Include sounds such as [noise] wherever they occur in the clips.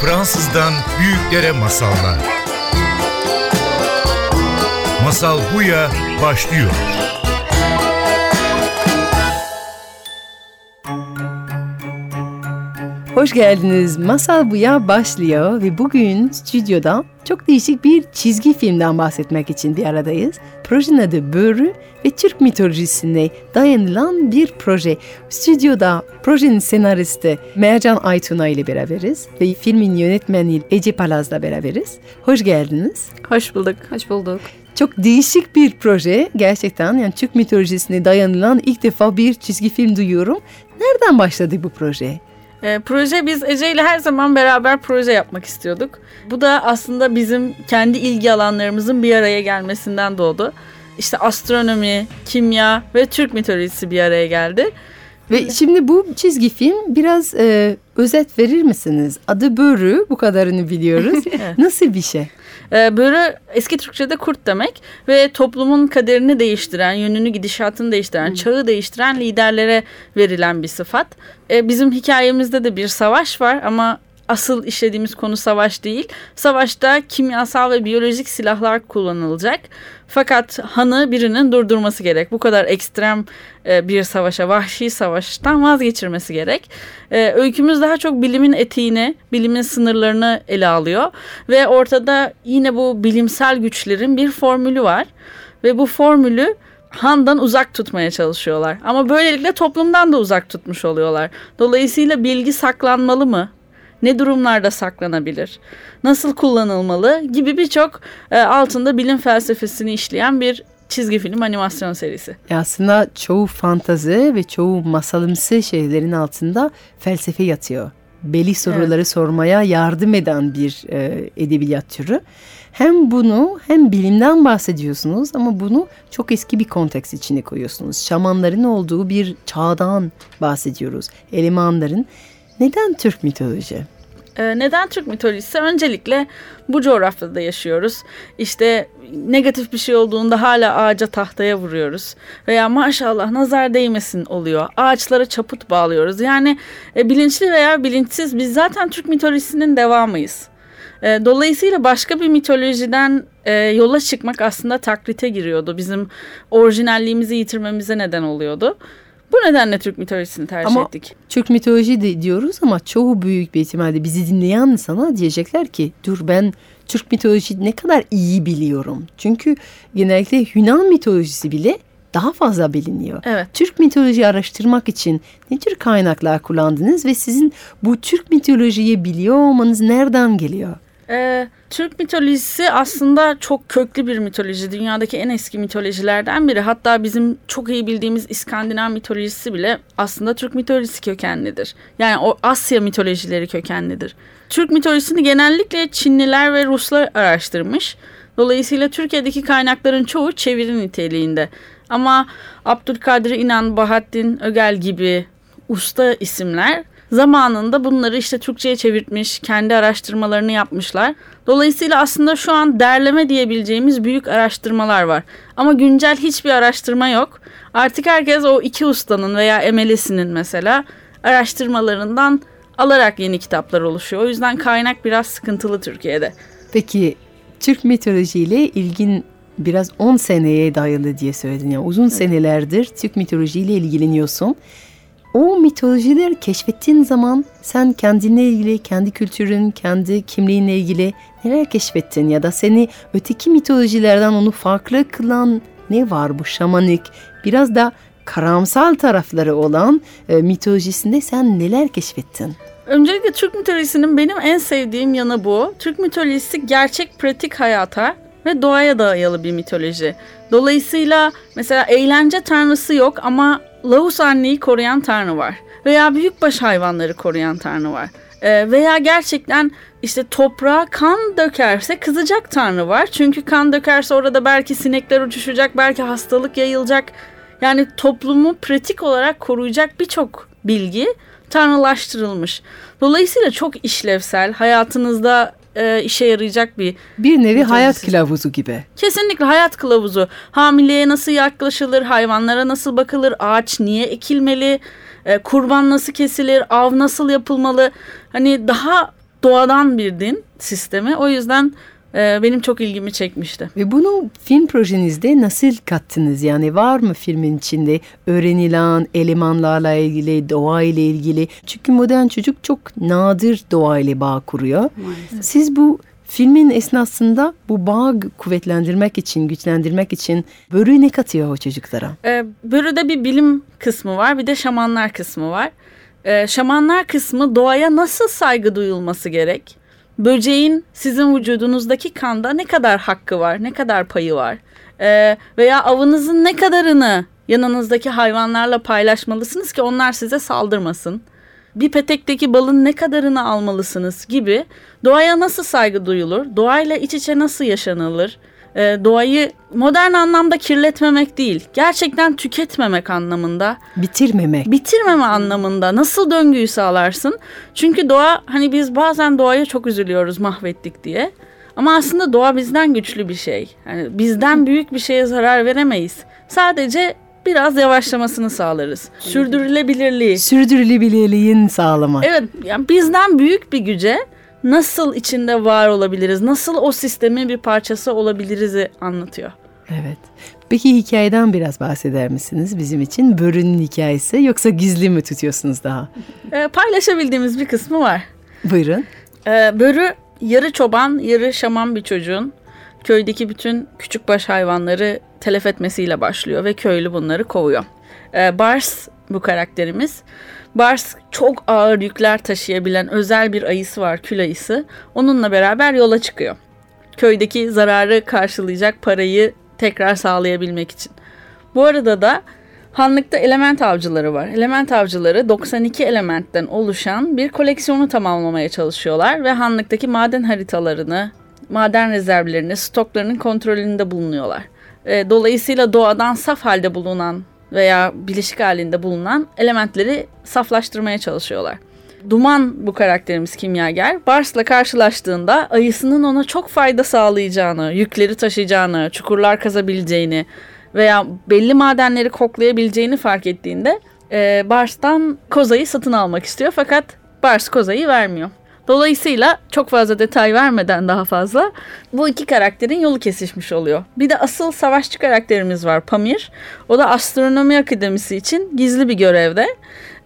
Fransızdan büyüklere masallar. Masal Buya başlıyor. Hoş geldiniz. Masal Buya başlıyor ve bugün stüdyoda çok değişik bir çizgi filmden bahsetmek için bir aradayız. Projenin adı Börü ve Türk mitolojisine dayanılan bir proje. Stüdyoda projenin senaristi Mercan Aytuna ile beraberiz ve filmin yönetmeni Ece Palaz'la beraberiz. Hoş geldiniz. Hoş bulduk. Hoş bulduk. Çok değişik bir proje gerçekten yani Türk mitolojisine dayanılan ilk defa bir çizgi film duyuyorum. Nereden başladı bu proje? E, proje biz Ece ile her zaman beraber proje yapmak istiyorduk. Bu da aslında bizim kendi ilgi alanlarımızın bir araya gelmesinden doğdu. İşte astronomi, kimya ve Türk mitolojisi bir araya geldi. Ve şimdi bu çizgi film biraz e, özet verir misiniz? Adı Börü, bu kadarını biliyoruz. [laughs] Nasıl bir şey? Ee, Börü eski Türkçe'de kurt demek ve toplumun kaderini değiştiren, yönünü gidişatını değiştiren, çağı değiştiren liderlere verilen bir sıfat. Ee, bizim hikayemizde de bir savaş var ama asıl işlediğimiz konu savaş değil. Savaşta kimyasal ve biyolojik silahlar kullanılacak. Fakat hanı birinin durdurması gerek. Bu kadar ekstrem e, bir savaşa, vahşi savaştan vazgeçirmesi gerek. E, öykümüz daha çok bilimin etiğini, bilimin sınırlarını ele alıyor. Ve ortada yine bu bilimsel güçlerin bir formülü var. Ve bu formülü Han'dan uzak tutmaya çalışıyorlar. Ama böylelikle toplumdan da uzak tutmuş oluyorlar. Dolayısıyla bilgi saklanmalı mı? Ne durumlarda saklanabilir, nasıl kullanılmalı gibi birçok e, altında bilim felsefesini işleyen bir çizgi film animasyon serisi. E aslında çoğu fantazi ve çoğu masalımsı şeylerin altında felsefe yatıyor. Belli soruları evet. sormaya yardım eden bir e, edebiyat türü. Hem bunu hem bilimden bahsediyorsunuz ama bunu çok eski bir konteks içine koyuyorsunuz. Şamanların olduğu bir çağdan bahsediyoruz. Elemanların neden Türk mitoloji? Ee, neden Türk mitolojisi? Öncelikle bu coğrafyada yaşıyoruz. İşte negatif bir şey olduğunda hala ağaca tahtaya vuruyoruz. Veya maşallah nazar değmesin oluyor. Ağaçlara çaput bağlıyoruz. Yani e, bilinçli veya bilinçsiz biz zaten Türk mitolojisinin devamıyız. E, dolayısıyla başka bir mitolojiden e, yola çıkmak aslında taklite giriyordu. Bizim orijinalliğimizi yitirmemize neden oluyordu. Bu nedenle Türk mitolojisini tercih ama ettik. Türk mitoloji de diyoruz ama çoğu büyük bir ihtimalle bizi dinleyen sana diyecekler ki dur ben Türk mitoloji ne kadar iyi biliyorum. Çünkü genellikle Yunan mitolojisi bile daha fazla biliniyor. Evet. Türk mitoloji araştırmak için ne tür kaynaklar kullandınız ve sizin bu Türk mitolojiyi biliyor olmanız nereden geliyor? Ee, Türk mitolojisi aslında çok köklü bir mitoloji. Dünyadaki en eski mitolojilerden biri. Hatta bizim çok iyi bildiğimiz İskandinav mitolojisi bile aslında Türk mitolojisi kökenlidir. Yani o Asya mitolojileri kökenlidir. Türk mitolojisini genellikle Çinliler ve Ruslar araştırmış. Dolayısıyla Türkiye'deki kaynakların çoğu çeviri niteliğinde. Ama Abdülkadir İnan, Bahattin Ögel gibi usta isimler zamanında bunları işte Türkçe'ye çevirtmiş, kendi araştırmalarını yapmışlar. Dolayısıyla aslında şu an derleme diyebileceğimiz büyük araştırmalar var. Ama güncel hiçbir araştırma yok. Artık herkes o iki ustanın veya emelesinin mesela araştırmalarından alarak yeni kitaplar oluşuyor. O yüzden kaynak biraz sıkıntılı Türkiye'de. Peki Türk mitolojiyle ilgin biraz 10 seneye dayalı diye söyledin. Yani uzun evet. senelerdir Türk mitolojiyle ilgileniyorsun o mitolojileri keşfettiğin zaman sen kendinle ilgili, kendi kültürün, kendi kimliğinle ilgili neler keşfettin ya da seni öteki mitolojilerden onu farklı kılan ne var bu şamanik biraz da karamsal tarafları olan e, mitolojisinde sen neler keşfettin? Öncelikle Türk mitolojisinin benim en sevdiğim yanı bu. Türk mitolojisi gerçek pratik hayata ve doğaya dayalı bir mitoloji. Dolayısıyla mesela eğlence tanrısı yok ama Lavus anneyi koruyan tanrı var. Veya büyükbaş hayvanları koruyan tanrı var. Ee, veya gerçekten işte toprağa kan dökerse kızacak tanrı var. Çünkü kan dökerse orada belki sinekler uçuşacak, belki hastalık yayılacak. Yani toplumu pratik olarak koruyacak birçok bilgi tanrılaştırılmış. Dolayısıyla çok işlevsel, hayatınızda e, işe yarayacak bir bir nevi hayat kılavuzu gibi. Kesinlikle hayat kılavuzu. Hamileye nasıl yaklaşılır, hayvanlara nasıl bakılır, ağaç niye ekilmeli, e, kurban nasıl kesilir, av nasıl yapılmalı. Hani daha doğadan bir din sistemi. O yüzden benim çok ilgimi çekmişti. Ve bunu film projenizde nasıl kattınız? Yani var mı filmin içinde öğrenilen elemanlarla ilgili, doğa ile ilgili? Çünkü modern çocuk çok nadir doğa ile bağ kuruyor. Maalesef. Siz bu filmin esnasında bu bağı kuvvetlendirmek için, güçlendirmek için börü ne katıyor o çocuklara? E, Börü'de bir bilim kısmı var bir de şamanlar kısmı var. E, şamanlar kısmı doğaya nasıl saygı duyulması gerek? Böceğin sizin vücudunuzdaki kanda ne kadar hakkı var, ne kadar payı var? E, veya avınızın ne kadarını yanınızdaki hayvanlarla paylaşmalısınız ki onlar size saldırmasın? Bir petekteki balın ne kadarını almalısınız gibi doğaya nasıl saygı duyulur? Doğayla iç içe nasıl yaşanılır? E, doğayı modern anlamda kirletmemek değil, gerçekten tüketmemek anlamında, Bitirmemek. bitirmeme anlamında nasıl döngüyü sağlarsın? Çünkü doğa hani biz bazen doğaya çok üzülüyoruz mahvettik diye. Ama aslında doğa bizden güçlü bir şey. Yani bizden büyük bir şeye zarar veremeyiz. Sadece biraz yavaşlamasını sağlarız. Sürdürülebilirliği. Sürdürülebilirliğin sağlamak. Evet yani bizden büyük bir güce nasıl içinde var olabiliriz? Nasıl o sistemin bir parçası olabiliriz'i anlatıyor. Evet. Peki hikayeden biraz bahseder misiniz bizim için? Börünün hikayesi yoksa gizli mi tutuyorsunuz daha? [laughs] Ee, paylaşabildiğimiz bir kısmı var. Buyurun. Ee, Börü yarı çoban, yarı şaman bir çocuğun köydeki bütün küçükbaş hayvanları telef etmesiyle başlıyor ve köylü bunları kovuyor. Ee, Bars bu karakterimiz. Bars çok ağır yükler taşıyabilen özel bir ayısı var, kül ayısı. Onunla beraber yola çıkıyor. Köydeki zararı karşılayacak parayı tekrar sağlayabilmek için. Bu arada da Hanlıkta element avcıları var. Element avcıları 92 elementten oluşan bir koleksiyonu tamamlamaya çalışıyorlar ve Hanlık'taki maden haritalarını, maden rezervlerini, stoklarının kontrolünde bulunuyorlar. E, Dolayısıyla doğadan saf halde bulunan veya bileşik halinde bulunan elementleri saflaştırmaya çalışıyorlar. Duman bu karakterimiz kimyager. Bars'la karşılaştığında ayısının ona çok fayda sağlayacağını, yükleri taşıyacağını, çukurlar kazabileceğini veya belli madenleri koklayabileceğini fark ettiğinde e, Bars'tan kozayı satın almak istiyor fakat Bars kozayı vermiyor. Dolayısıyla çok fazla detay vermeden daha fazla bu iki karakterin yolu kesişmiş oluyor. Bir de asıl savaşçı karakterimiz var Pamir. O da astronomi akademisi için gizli bir görevde.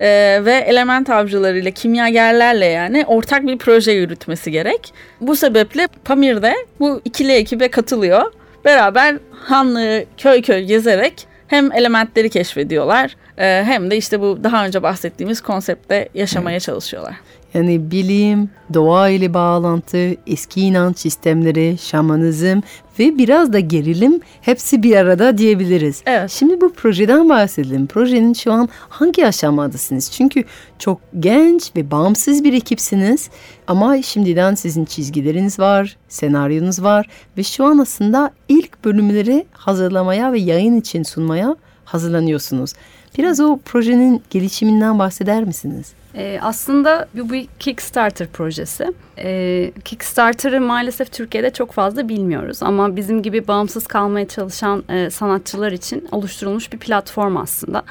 Ee, ve element avcılarıyla, kimyagerlerle yani ortak bir proje yürütmesi gerek. Bu sebeple Pamir de bu ikili ekibe katılıyor. Beraber Hanlığı köy köy gezerek hem elementleri keşfediyorlar e, hem de işte bu daha önce bahsettiğimiz konsepte yaşamaya çalışıyorlar. Yani bilim, doğa ile bağlantı, eski inanç sistemleri, şamanizm ve biraz da gerilim hepsi bir arada diyebiliriz. Evet. Şimdi bu projeden bahsedelim. Projenin şu an hangi aşamadasınız? Çünkü çok genç ve bağımsız bir ekipsiniz ama şimdiden sizin çizgileriniz var, senaryonuz var ve şu an aslında ilk bölümleri hazırlamaya ve yayın için sunmaya hazırlanıyorsunuz. Biraz o projenin gelişiminden bahseder misiniz? Ee, aslında bu bir Kickstarter projesi. Ee, Kickstarter'ı maalesef Türkiye'de çok fazla bilmiyoruz ama bizim gibi bağımsız kalmaya çalışan e, sanatçılar için oluşturulmuş bir platform aslında.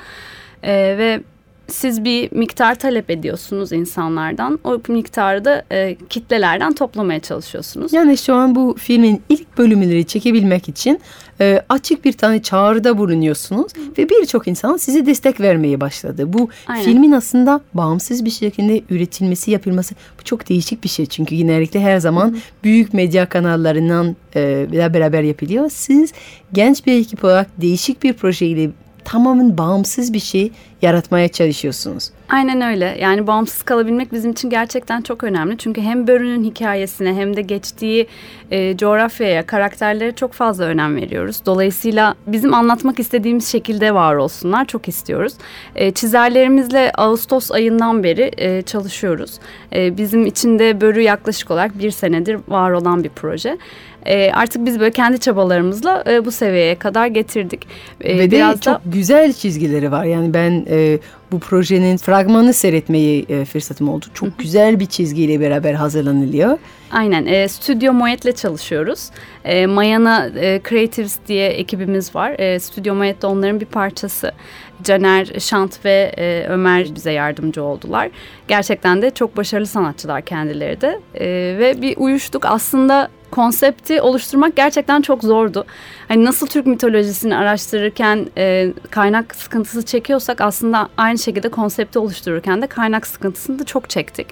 Ee, ve siz bir miktar talep ediyorsunuz insanlardan. O miktarı da e, kitlelerden toplamaya çalışıyorsunuz. Yani şu an bu filmin ilk bölümleri çekebilmek için e, açık bir tane çağrıda bulunuyorsunuz ve birçok insan size destek vermeye başladı. Bu Aynen. filmin aslında bağımsız bir şekilde üretilmesi, yapılması bu çok değişik bir şey. Çünkü genellikle her zaman büyük medya kanallarından e, beraber yapılıyor. Siz genç bir ekip olarak değişik bir projeyle tamamen bağımsız bir şey yaratmaya çalışıyorsunuz. Aynen öyle. Yani bağımsız kalabilmek bizim için gerçekten çok önemli. Çünkü hem Börü'nün hikayesine hem de geçtiği e, coğrafyaya, karakterlere çok fazla önem veriyoruz. Dolayısıyla bizim anlatmak istediğimiz şekilde var olsunlar. Çok istiyoruz. E, çizerlerimizle Ağustos ayından beri e, çalışıyoruz. E, bizim için de Börü yaklaşık olarak bir senedir var olan bir proje. E, artık biz böyle kendi çabalarımızla e, bu seviyeye kadar getirdik. E, Ve de biraz çok da güzel çizgileri var. Yani ben e, bu projenin fragmanı seyretmeyi e, fırsatım oldu. Çok güzel bir çizgiyle beraber hazırlanılıyor. Aynen. E, Stüdyo Moet'le çalışıyoruz. E, Mayana e, Creatives diye ekibimiz var. E, Stüdyo Moet de onların bir parçası. Caner Şant ve e, Ömer bize yardımcı oldular. Gerçekten de çok başarılı sanatçılar kendileri de. E, ve bir uyuştuk. Aslında konsepti oluşturmak gerçekten çok zordu. Hani nasıl Türk mitolojisini araştırırken e, kaynak sıkıntısı çekiyorsak aslında aynı şekilde konsepti oluştururken de kaynak sıkıntısını da çok çektik.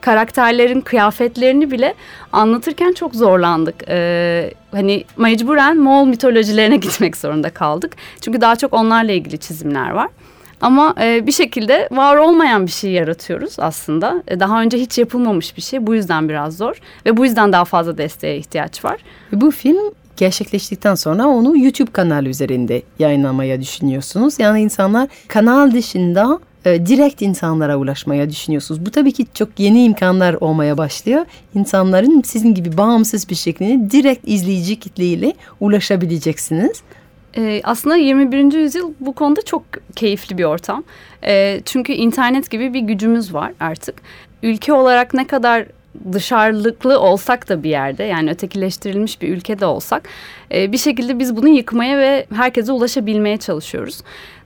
Karakterlerin kıyafetlerini bile anlatırken çok zorlandık. Ee, hani mecburen Moğol mitolojilerine [laughs] gitmek zorunda kaldık. Çünkü daha çok onlarla ilgili çizimler var. Ama e, bir şekilde var olmayan bir şey yaratıyoruz aslında. E, daha önce hiç yapılmamış bir şey. Bu yüzden biraz zor ve bu yüzden daha fazla desteğe ihtiyaç var. Bu film gerçekleştikten sonra onu YouTube kanalı üzerinde yayınlamaya düşünüyorsunuz. Yani insanlar kanal dışında e, direkt insanlara ulaşmaya düşünüyorsunuz. Bu tabii ki çok yeni imkanlar olmaya başlıyor. İnsanların sizin gibi bağımsız bir şekilde direkt izleyici kitleyle ulaşabileceksiniz. Ee, aslında 21. yüzyıl bu konuda çok keyifli bir ortam. Ee, çünkü internet gibi bir gücümüz var artık. Ülke olarak ne kadar dışarılıklı olsak da bir yerde yani ötekileştirilmiş bir ülkede olsak e, bir şekilde biz bunu yıkmaya ve herkese ulaşabilmeye çalışıyoruz.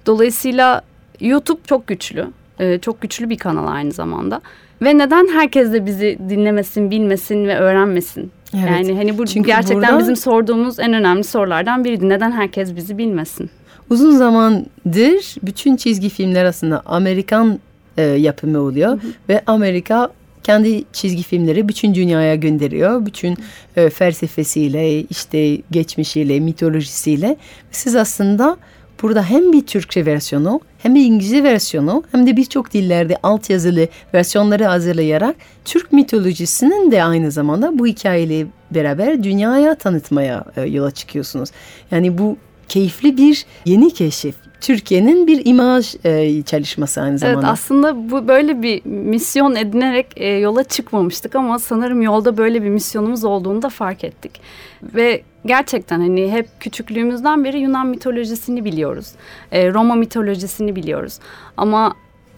Dolayısıyla YouTube çok güçlü. E, çok güçlü bir kanal aynı zamanda. Ve neden herkes de bizi dinlemesin, bilmesin ve öğrenmesin? Evet. Yani hani bu Çünkü gerçekten burada... bizim sorduğumuz en önemli sorulardan biriydi. Neden herkes bizi bilmesin? Uzun zamandır bütün çizgi filmler aslında Amerikan e, yapımı oluyor hı hı. ve Amerika kendi çizgi filmleri bütün dünyaya gönderiyor. Bütün e, felsefesiyle, işte geçmişiyle, mitolojisiyle. Siz aslında burada hem bir Türkçe versiyonu hem de İngilizce versiyonu hem de birçok dillerde altyazılı versiyonları hazırlayarak Türk mitolojisinin de aynı zamanda bu hikayeyle beraber dünyaya tanıtmaya e, yola çıkıyorsunuz. Yani bu keyifli bir yeni keşif. Türkiye'nin bir imaj e, çalışması aynı zamanda. Evet aslında bu böyle bir misyon edinerek e, yola çıkmamıştık ama sanırım yolda böyle bir misyonumuz olduğunu da fark ettik. Ve gerçekten hani hep küçüklüğümüzden beri Yunan mitolojisini biliyoruz. E, Roma mitolojisini biliyoruz. Ama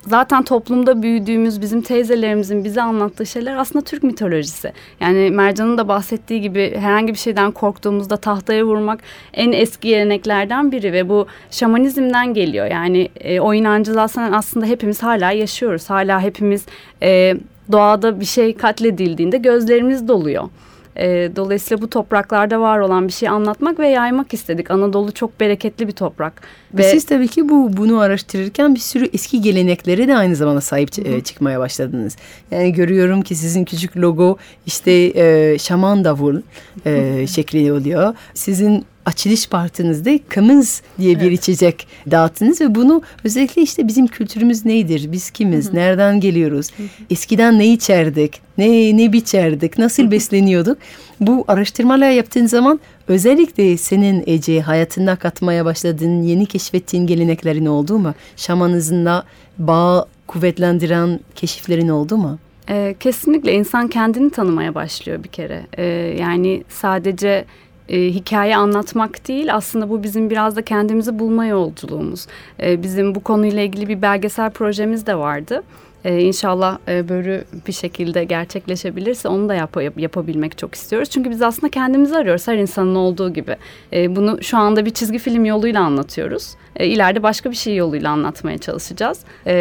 zaten toplumda büyüdüğümüz bizim teyzelerimizin bize anlattığı şeyler aslında Türk mitolojisi. Yani Mercan'ın da bahsettiği gibi herhangi bir şeyden korktuğumuzda tahtaya vurmak en eski geleneklerden biri ve bu şamanizmden geliyor. Yani e, o inancı aslında hepimiz hala yaşıyoruz. Hala hepimiz e, doğada bir şey katledildiğinde gözlerimiz doluyor. E, dolayısıyla bu topraklarda var olan bir şey anlatmak ve yaymak istedik. Anadolu çok bereketli bir toprak. Ve siz tabii ki bu bunu araştırırken bir sürü eski geleneklere de aynı zamanda sahip Hı -hı. çıkmaya başladınız. Yani görüyorum ki sizin küçük logo işte e, şaman davul e, şekli oluyor. Sizin açılış partinizde kamız diye bir evet. içecek dağıttınız ve bunu özellikle işte bizim kültürümüz neydir, biz kimiz, Hı -hı. nereden geliyoruz, Hı -hı. eskiden ne içerdik, ne ne biçerdik, nasıl Hı -hı. besleniyorduk. Bu araştırmalar yaptığın zaman özellikle senin Ece hayatında katmaya başladığın, yeni keşfettiğin geleneklerin oldu mu? Şamanızınla bağ kuvvetlendiren keşiflerin oldu mu? Ee, kesinlikle insan kendini tanımaya başlıyor bir kere. Ee, yani sadece e, hikaye anlatmak değil aslında bu bizim biraz da kendimizi bulma yolculuğumuz. E, bizim bu konuyla ilgili bir belgesel projemiz de vardı. Ee, inşallah e, böyle bir şekilde gerçekleşebilirse onu da yap yapabilmek çok istiyoruz. Çünkü biz aslında kendimizi arıyoruz her insanın olduğu gibi. E, bunu şu anda bir çizgi film yoluyla anlatıyoruz. E, ileride başka bir şey yoluyla anlatmaya çalışacağız. E,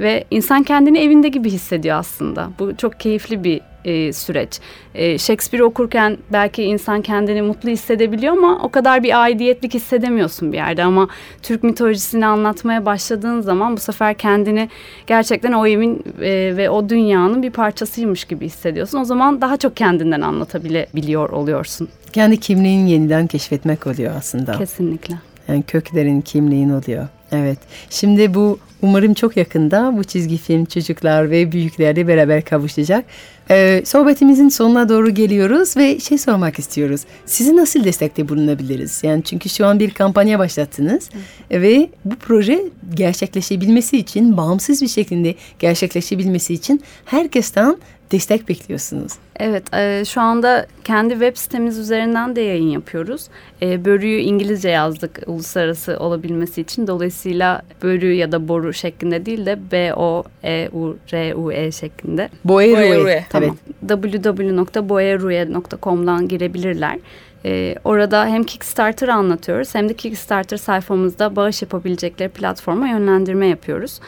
ve insan kendini evinde gibi hissediyor aslında. Bu çok keyifli bir e, süreç. E, Shakespeare okurken belki insan kendini mutlu hissedebiliyor ama o kadar bir aidiyetlik hissedemiyorsun bir yerde. Ama Türk mitolojisini anlatmaya başladığın zaman bu sefer kendini gerçekten o evin e, ve o dünyanın bir parçasıymış gibi hissediyorsun. O zaman daha çok kendinden anlatabilebiliyor oluyorsun. Kendi kimliğini yeniden keşfetmek oluyor aslında. Kesinlikle. Yani köklerin kimliğin oluyor. Evet. Şimdi bu umarım çok yakında bu çizgi film çocuklar ve büyüklerle beraber kavuşacak. Ee, sohbetimizin sonuna doğru geliyoruz ve şey sormak istiyoruz. Sizi nasıl destekte bulunabiliriz? Yani çünkü şu an bir kampanya başlattınız ve bu proje gerçekleşebilmesi için, bağımsız bir şekilde gerçekleşebilmesi için herkesten destek bekliyorsunuz. Evet, e, şu anda kendi web sitemiz üzerinden de yayın yapıyoruz. E, börüyü İngilizce yazdık uluslararası olabilmesi için. Dolayısıyla börü ya da boru şeklinde değil de B-O-E-U-R-U-E şeklinde. Boerue. Boerue, Tamam. www.boeruye.com'dan girebilirler. Ee, orada hem Kickstarter'ı anlatıyoruz hem de Kickstarter sayfamızda bağış yapabilecekleri platforma yönlendirme yapıyoruz.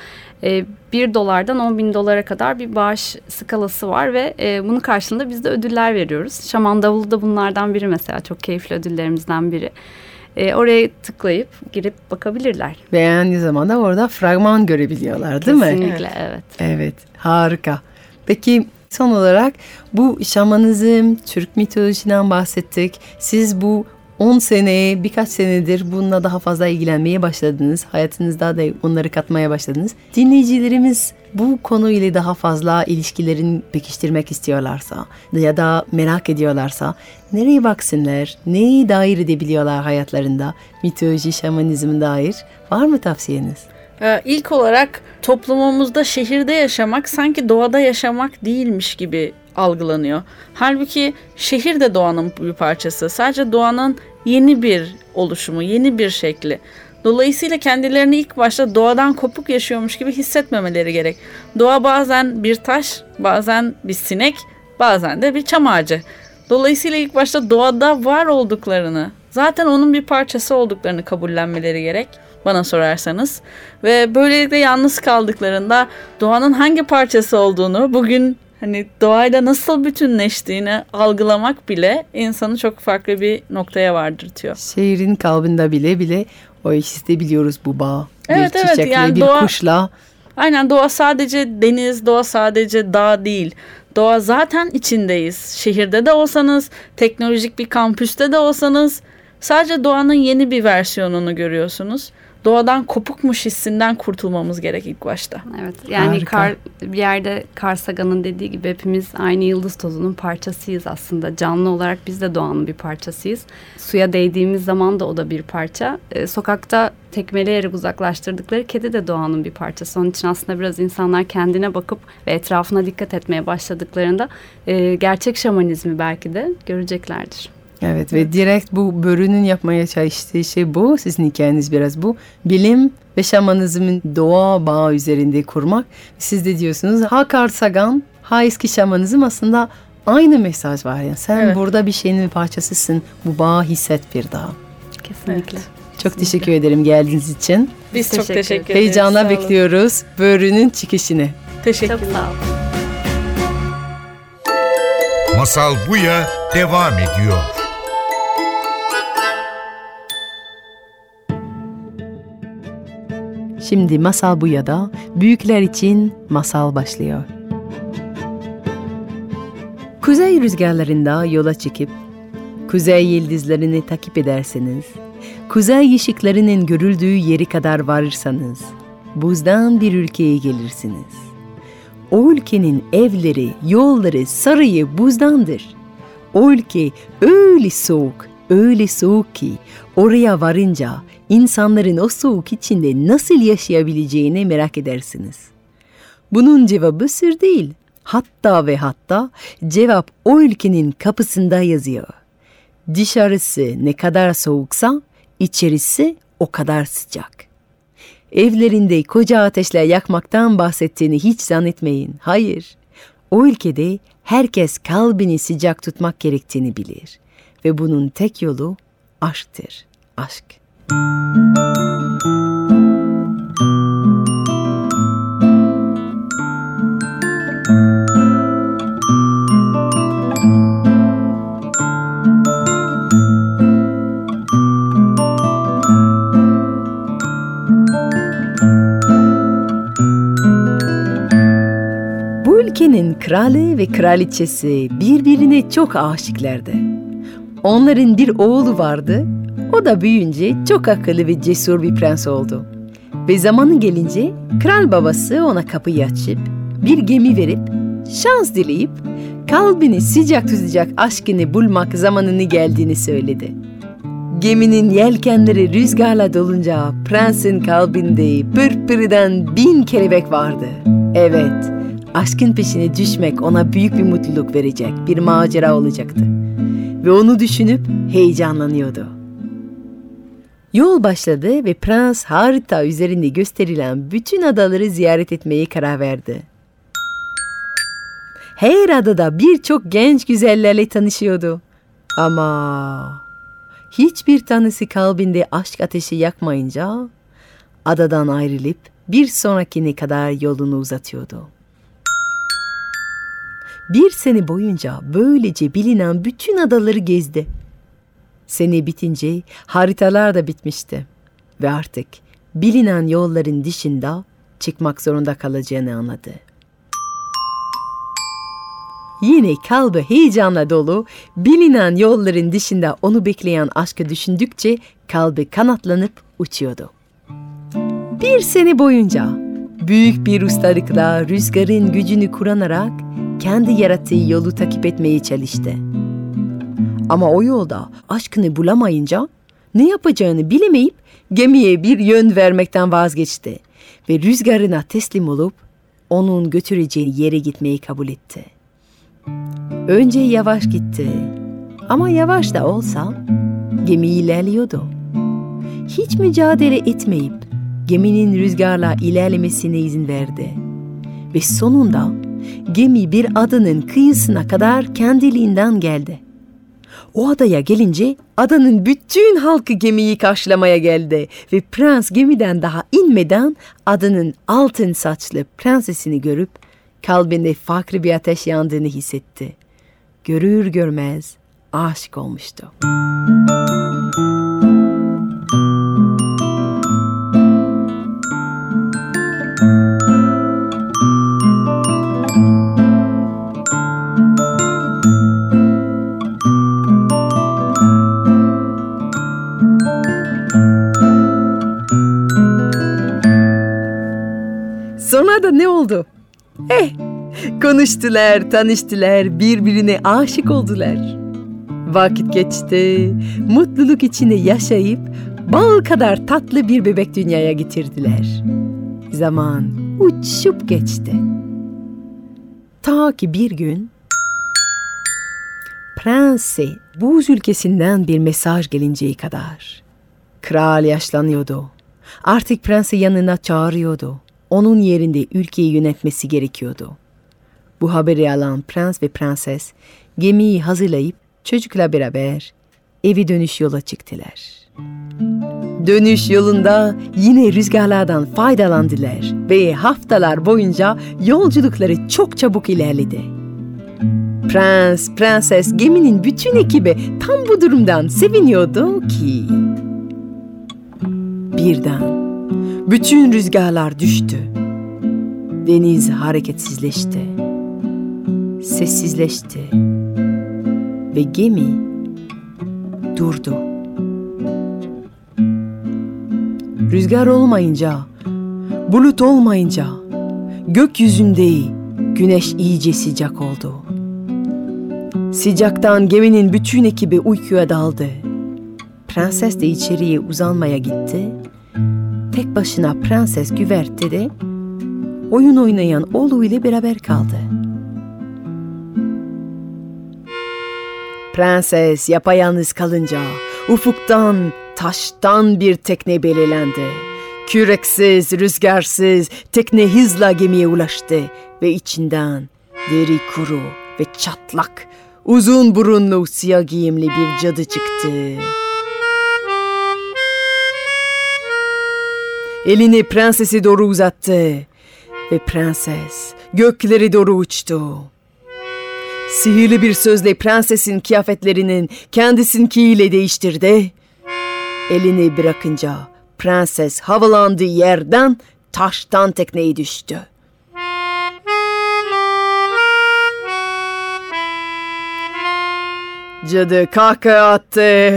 Ee, 1 dolardan 10 bin dolara kadar bir bağış skalası var ve e, bunun karşılığında biz de ödüller veriyoruz. Şaman Davulu da bunlardan biri mesela çok keyifli ödüllerimizden biri. Ee, oraya tıklayıp girip bakabilirler. Ve aynı zamanda orada fragman görebiliyorlar değil mi? Kesinlikle evet. Evet, harika. Peki son olarak bu şamanizm, Türk mitolojisinden bahsettik. Siz bu 10 seneye, birkaç senedir bununla daha fazla ilgilenmeye başladınız. Hayatınızda da onları katmaya başladınız. Dinleyicilerimiz bu konuyla daha fazla ilişkilerini pekiştirmek istiyorlarsa ya da merak ediyorlarsa nereye baksınlar, neyi dair edebiliyorlar hayatlarında, mitoloji, şamanizm dair var mı tavsiyeniz? Ee, İlk olarak toplumumuzda şehirde yaşamak sanki doğada yaşamak değilmiş gibi algılanıyor. Halbuki şehir de doğanın bir parçası. Sadece doğanın yeni bir oluşumu, yeni bir şekli. Dolayısıyla kendilerini ilk başta doğadan kopuk yaşıyormuş gibi hissetmemeleri gerek. Doğa bazen bir taş, bazen bir sinek, bazen de bir çam ağacı. Dolayısıyla ilk başta doğada var olduklarını, zaten onun bir parçası olduklarını kabullenmeleri gerek bana sorarsanız. Ve böylelikle yalnız kaldıklarında doğanın hangi parçası olduğunu, bugün hani doğayla nasıl bütünleştiğini algılamak bile insanı çok farklı bir noktaya vardırtıyor. Şehrin kalbinde bile bile o hissedebiliyoruz bu bağ. Evet, bir evet, çiçekle, yani bir doğa- kuşla. Aynen doğa sadece deniz, doğa sadece dağ değil. Doğa zaten içindeyiz. Şehirde de olsanız, teknolojik bir kampüste de olsanız sadece doğanın yeni bir versiyonunu görüyorsunuz. Doğadan kopukmuş hissinden kurtulmamız gerek ilk başta. Evet yani Harika. kar, bir yerde Carl Sagan'ın dediği gibi hepimiz aynı yıldız tozunun parçasıyız aslında. Canlı olarak biz de doğanın bir parçasıyız. Suya değdiğimiz zaman da o da bir parça. Ee, sokakta tekmeleyerek uzaklaştırdıkları kedi de doğanın bir parçası. Onun için aslında biraz insanlar kendine bakıp ve etrafına dikkat etmeye başladıklarında e, gerçek şamanizmi belki de göreceklerdir. Evet ve direkt bu börünün yapmaya çalıştığı şey bu. Sizin hikayeniz biraz bu. Bilim ve şamanizmin doğa bağı üzerinde kurmak. Siz de diyorsunuz ha Carl Sagan ha eski şamanizm aslında aynı mesaj var. Yani sen Evet. burada bir şeyin bir parçasısın. Bu bağı hisset bir daha. Kesinlikle. Çok teşekkür ederim geldiğiniz için. Biz çok teşekkür teşekkür ederiz. Heyecanla Sağ olun. bekliyoruz börünün çıkışını. Teşekkürler. Çok sağ olun. Masal Buya devam ediyor. Şimdi Masal Buya'da büyükler için masal başlıyor. Kuzey rüzgarlarında yola çıkıp kuzey yıldızlarını takip ederseniz, kuzey ışıklarının görüldüğü yeri kadar varırsanız, buzdan bir ülkeye gelirsiniz. O ülkenin evleri, yolları, sarayı buzdandır. O ülke öyle soğuk, öyle soğuk ki oraya varınca insanların o soğuk içinde nasıl yaşayabileceğini merak edersiniz. Bunun cevabı sır değil. Hatta ve hatta cevap o ülkenin kapısında yazıyor. Dışarısı ne kadar soğuksa içerisi o kadar sıcak. Evlerinde koca ateşler yakmaktan bahsettiğini hiç zannetmeyin. Hayır. O ülkede herkes kalbini sıcak tutmak gerektiğini bilir. Ve bunun tek yolu aşktır. Aşk. Ülkenin kralı ve kraliçesi birbirine çok aşıklardı. Onların bir oğlu vardı. O da büyüyünce çok akıllı ve cesur bir prens oldu. Ve zamanı gelince kral babası ona kapıyı açıp bir gemi verip şans dileyip kalbini sıcak tutacak aşkını bulmak zamanını geldiğini söyledi. Geminin yelkenleri rüzgarla dolunca prensin kalbinde pırpırdan bin kelebek vardı. Evet, aşkın peşine düşmek ona büyük bir mutluluk verecek, bir macera olacaktı. Ve onu düşünüp heyecanlanıyordu. Yol başladı ve prens harita üzerinde gösterilen bütün adaları ziyaret etmeyi karar verdi. Her adada birçok genç güzellerle tanışıyordu. Ama hiçbir tanesi kalbinde aşk ateşi yakmayınca adadan ayrılıp bir sonrakine kadar yolunu uzatıyordu. Bir sene boyunca böylece bilinen bütün adaları gezdi. Sene bitince haritalar da bitmişti ve artık bilinen yolların dışında çıkmak zorunda kalacağını anladı. Yine kalbi heyecanla dolu, bilinen yolların dışında onu bekleyen aşkı düşündükçe kalbi kanatlanıp uçuyordu. Bir sene boyunca büyük bir ustalıkla rüzgarın gücünü kullanarak kendi yarattığı yolu takip etmeye çalıştı. Ama o yolda aşkını bulamayınca ne yapacağını bilemeyip gemiye bir yön vermekten vazgeçti ve rüzgarına teslim olup onun götüreceği yere gitmeyi kabul etti. Önce yavaş gitti ama yavaş da olsa gemi ilerliyordu. Hiç mücadele etmeyip geminin rüzgarla ilerlemesine izin verdi. Ve sonunda gemi bir adanın kıyısına kadar kendiliğinden geldi. O adaya gelince adanın bütün halkı gemiyi karşılamaya geldi ve prens gemiden daha inmeden adanın altın saçlı prensesini görüp kalbinde farklı bir ateş yandığını hissetti. Görür görmez aşık olmuştu. Sonra oldu? Eh, konuştular, tanıştılar, birbirine aşık oldular. Vakit geçti, mutluluk içinde yaşayıp bal kadar tatlı bir bebek dünyaya getirdiler. Zaman uçup geçti. Ta ki bir gün prense buz ülkesinden bir mesaj gelinceye kadar. Kral yaşlanıyordu. Artık prensi yanına çağırıyordu onun yerinde ülkeyi yönetmesi gerekiyordu. Bu haberi alan prens ve prenses gemiyi hazırlayıp çocukla beraber evi dönüş yola çıktılar. Dönüş yolunda yine rüzgarlardan faydalandılar ve haftalar boyunca yolculukları çok çabuk ilerledi. Prens, prenses, geminin bütün ekibi tam bu durumdan seviniyordu ki... Birden bütün rüzgarlar düştü. Deniz hareketsizleşti. Sessizleşti. Ve gemi durdu. Rüzgar olmayınca, bulut olmayınca gökyüzünde güneş iyice sıcak oldu. Sıcaktan geminin bütün ekibi uykuya daldı. Prenses de içeriye uzanmaya gitti tek başına prenses güvertede oyun oynayan oğlu ile beraber kaldı. Prenses yapayalnız kalınca ufuktan taştan bir tekne belirlendi. Küreksiz, rüzgarsız tekne hızla gemiye ulaştı ve içinden deri kuru ve çatlak, uzun burunlu siyah giyimli bir cadı çıktı. Elini prensesi doğru uzattı ve prenses gökleri doğru uçtu. Sihirli bir sözle prensesin kıyafetlerinin kendisinkiyle değiştirdi. Elini bırakınca prenses havalandığı yerden taştan tekneye düştü. Cadı kahkaha attı. [laughs]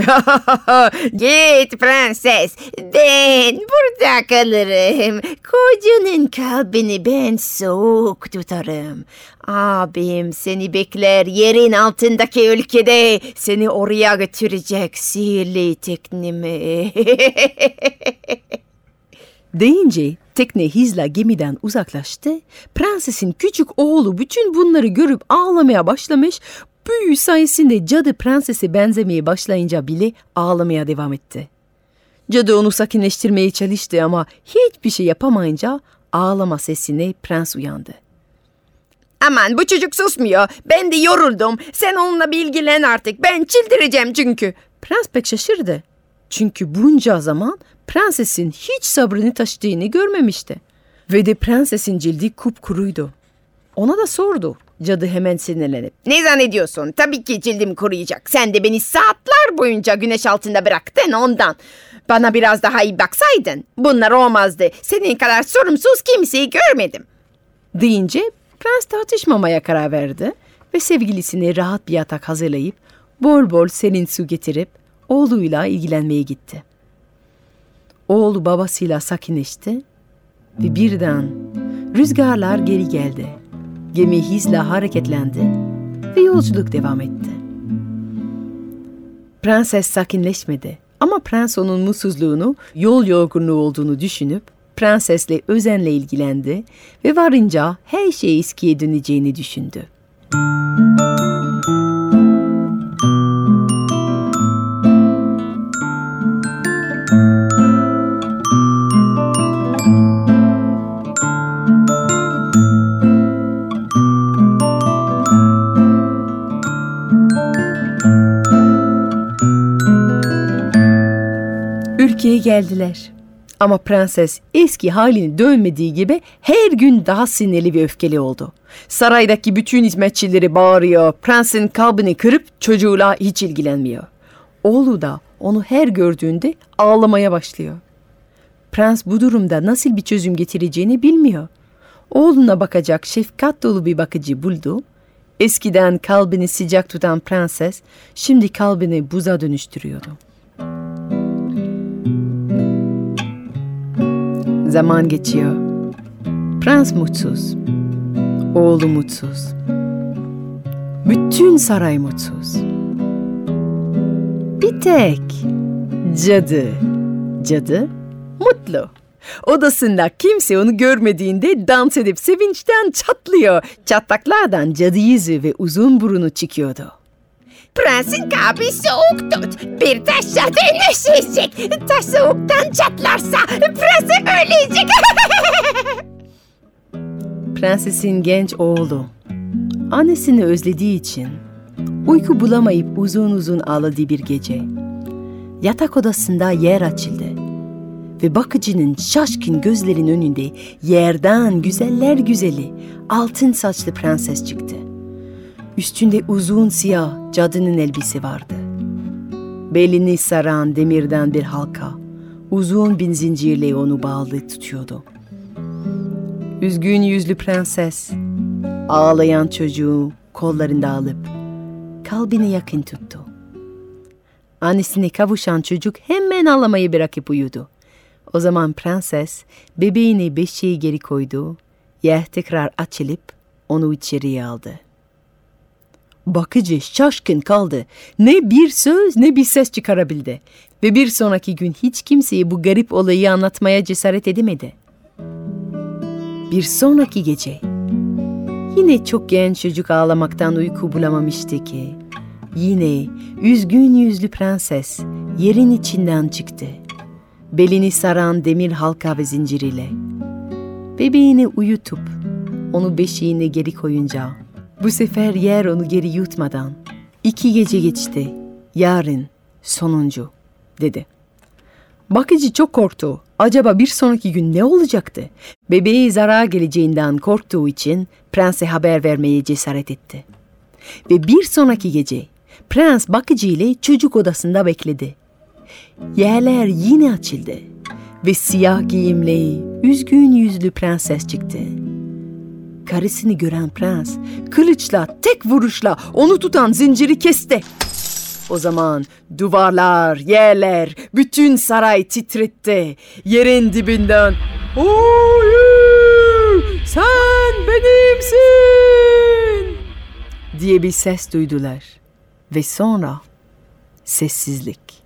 Git prenses. Ben burada kalırım. Kocanın kalbini ben soğuk tutarım. Abim seni bekler yerin altındaki ülkede. Seni oraya götürecek sihirli teknimi. [laughs] Deyince tekne hızla gemiden uzaklaştı. Prensesin küçük oğlu bütün bunları görüp ağlamaya başlamış. Büyü sayesinde cadı prensese benzemeye başlayınca bile ağlamaya devam etti. Cadı onu sakinleştirmeye çalıştı ama hiçbir şey yapamayınca ağlama sesine prens uyandı. Aman bu çocuk susmuyor. Ben de yoruldum. Sen onunla bilgilen artık. Ben çıldıracağım çünkü. Prens pek şaşırdı. Çünkü bunca zaman prensesin hiç sabrını taşıdığını görmemişti. Ve de prensesin cildi kupkuruydu. Ona da sordu. Cadı hemen sinirlenip. Ne zannediyorsun? Tabii ki cildim kuruyacak. Sen de beni saatler boyunca güneş altında bıraktın ondan. Bana biraz daha iyi baksaydın. Bunlar olmazdı. Senin kadar sorumsuz kimseyi görmedim. Deyince prens tartışmamaya karar verdi ve sevgilisine rahat bir yatak hazırlayıp bol bol serin su getirip oğluyla ilgilenmeye gitti. Oğlu babasıyla sakinleşti ve birden rüzgarlar geri geldi. Gemi hızla hareketlendi ve yolculuk devam etti. Prenses sakinleşmedi ama prens onun mutsuzluğunu yol yorgunluğu olduğunu düşünüp prensesle özenle ilgilendi ve varınca her şey eskiye döneceğini düşündü. Ülkeye geldiler. Ama prenses eski halini dönmediği gibi her gün daha sinirli ve öfkeli oldu. Saraydaki bütün hizmetçileri bağırıyor, prensin kalbini kırıp çocuğuyla hiç ilgilenmiyor. Oğlu da onu her gördüğünde ağlamaya başlıyor. Prens bu durumda nasıl bir çözüm getireceğini bilmiyor. Oğluna bakacak şefkat dolu bir bakıcı buldu. Eskiden kalbini sıcak tutan prenses şimdi kalbini buza dönüştürüyordu. Zaman geçiyor. Prens mutsuz. Oğlu mutsuz. Bütün saray mutsuz. Bir tek cadı. Cadı mutlu. Odasında kimse onu görmediğinde dans edip sevinçten çatlıyor. Çatlaklardan cadı yüzü ve uzun burunu çıkıyordu. Prensin kalbi soğuk tut. Bir taş zaten üşüyecek. Taş soğuktan çatlarsa prens ölecek. [laughs] Prensesin genç oğlu annesini özlediği için uyku bulamayıp uzun uzun ağladığı bir gece yatak odasında yer açıldı ve bakıcının şaşkın gözlerin önünde yerden güzeller güzeli altın saçlı prenses çıktı. Üstünde uzun siyah cadının elbise vardı. Belini saran demirden bir halka, uzun bir zincirle onu bağlı tutuyordu. Üzgün yüzlü prenses, ağlayan çocuğu kollarında alıp kalbine yakın tuttu. Annesine kavuşan çocuk hemen ağlamayı bırakıp uyudu. O zaman prenses bebeğini beşiği geri koydu, yer tekrar açılıp onu içeriye aldı. Bakıcı şaşkın kaldı. Ne bir söz ne bir ses çıkarabildi. Ve bir sonraki gün hiç kimseye bu garip olayı anlatmaya cesaret edemedi. Bir sonraki gece yine çok genç çocuk ağlamaktan uyku bulamamıştı ki. Yine üzgün yüzlü prenses yerin içinden çıktı. Belini saran demir halka ve zinciriyle. Bebeğini uyutup onu beşiğine geri koyunca bu sefer yer onu geri yutmadan iki gece geçti. Yarın sonuncu dedi. Bakıcı çok korktu. Acaba bir sonraki gün ne olacaktı? Bebeği zarar geleceğinden korktuğu için prense haber vermeye cesaret etti. Ve bir sonraki gece prens bakıcı ile çocuk odasında bekledi. Yerler yine açıldı ve siyah giyimli, üzgün yüzlü prenses çıktı. Karısını gören prens kılıçla tek vuruşla onu tutan zinciri kesti. O zaman duvarlar, yerler, bütün saray titretti. Yerin dibinden Hayır! Sen benimsin! diye bir ses duydular. Ve sonra sessizlik.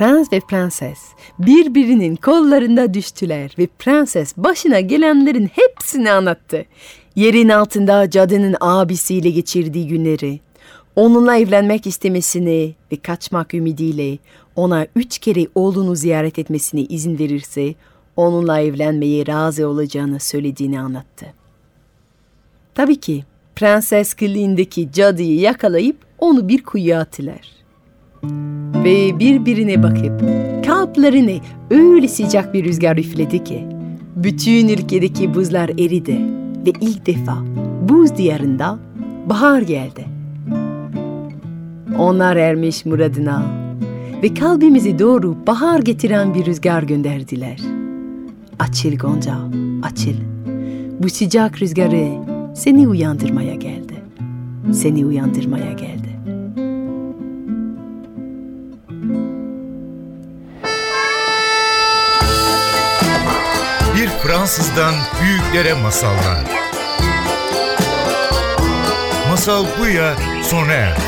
Prens ve prenses birbirinin kollarında düştüler ve prenses başına gelenlerin hepsini anlattı. Yerin altında cadının abisiyle geçirdiği günleri, onunla evlenmek istemesini ve kaçmak ümidiyle ona üç kere oğlunu ziyaret etmesine izin verirse onunla evlenmeye razı olacağını söylediğini anlattı. Tabii ki prenses kılığındaki cadıyı yakalayıp onu bir kuyuya attılar. Ve birbirine bakıp kalplerine öyle sıcak bir rüzgar üfledi ki bütün ülkedeki buzlar eridi ve ilk defa buz diyarında bahar geldi. Onlar ermiş muradına ve kalbimizi doğru bahar getiren bir rüzgar gönderdiler. Açıl Gonca, açıl. Bu sıcak rüzgarı seni uyandırmaya geldi. Seni uyandırmaya geldi. Fransızdan büyüklere masallar. Masal Buya sona erdi.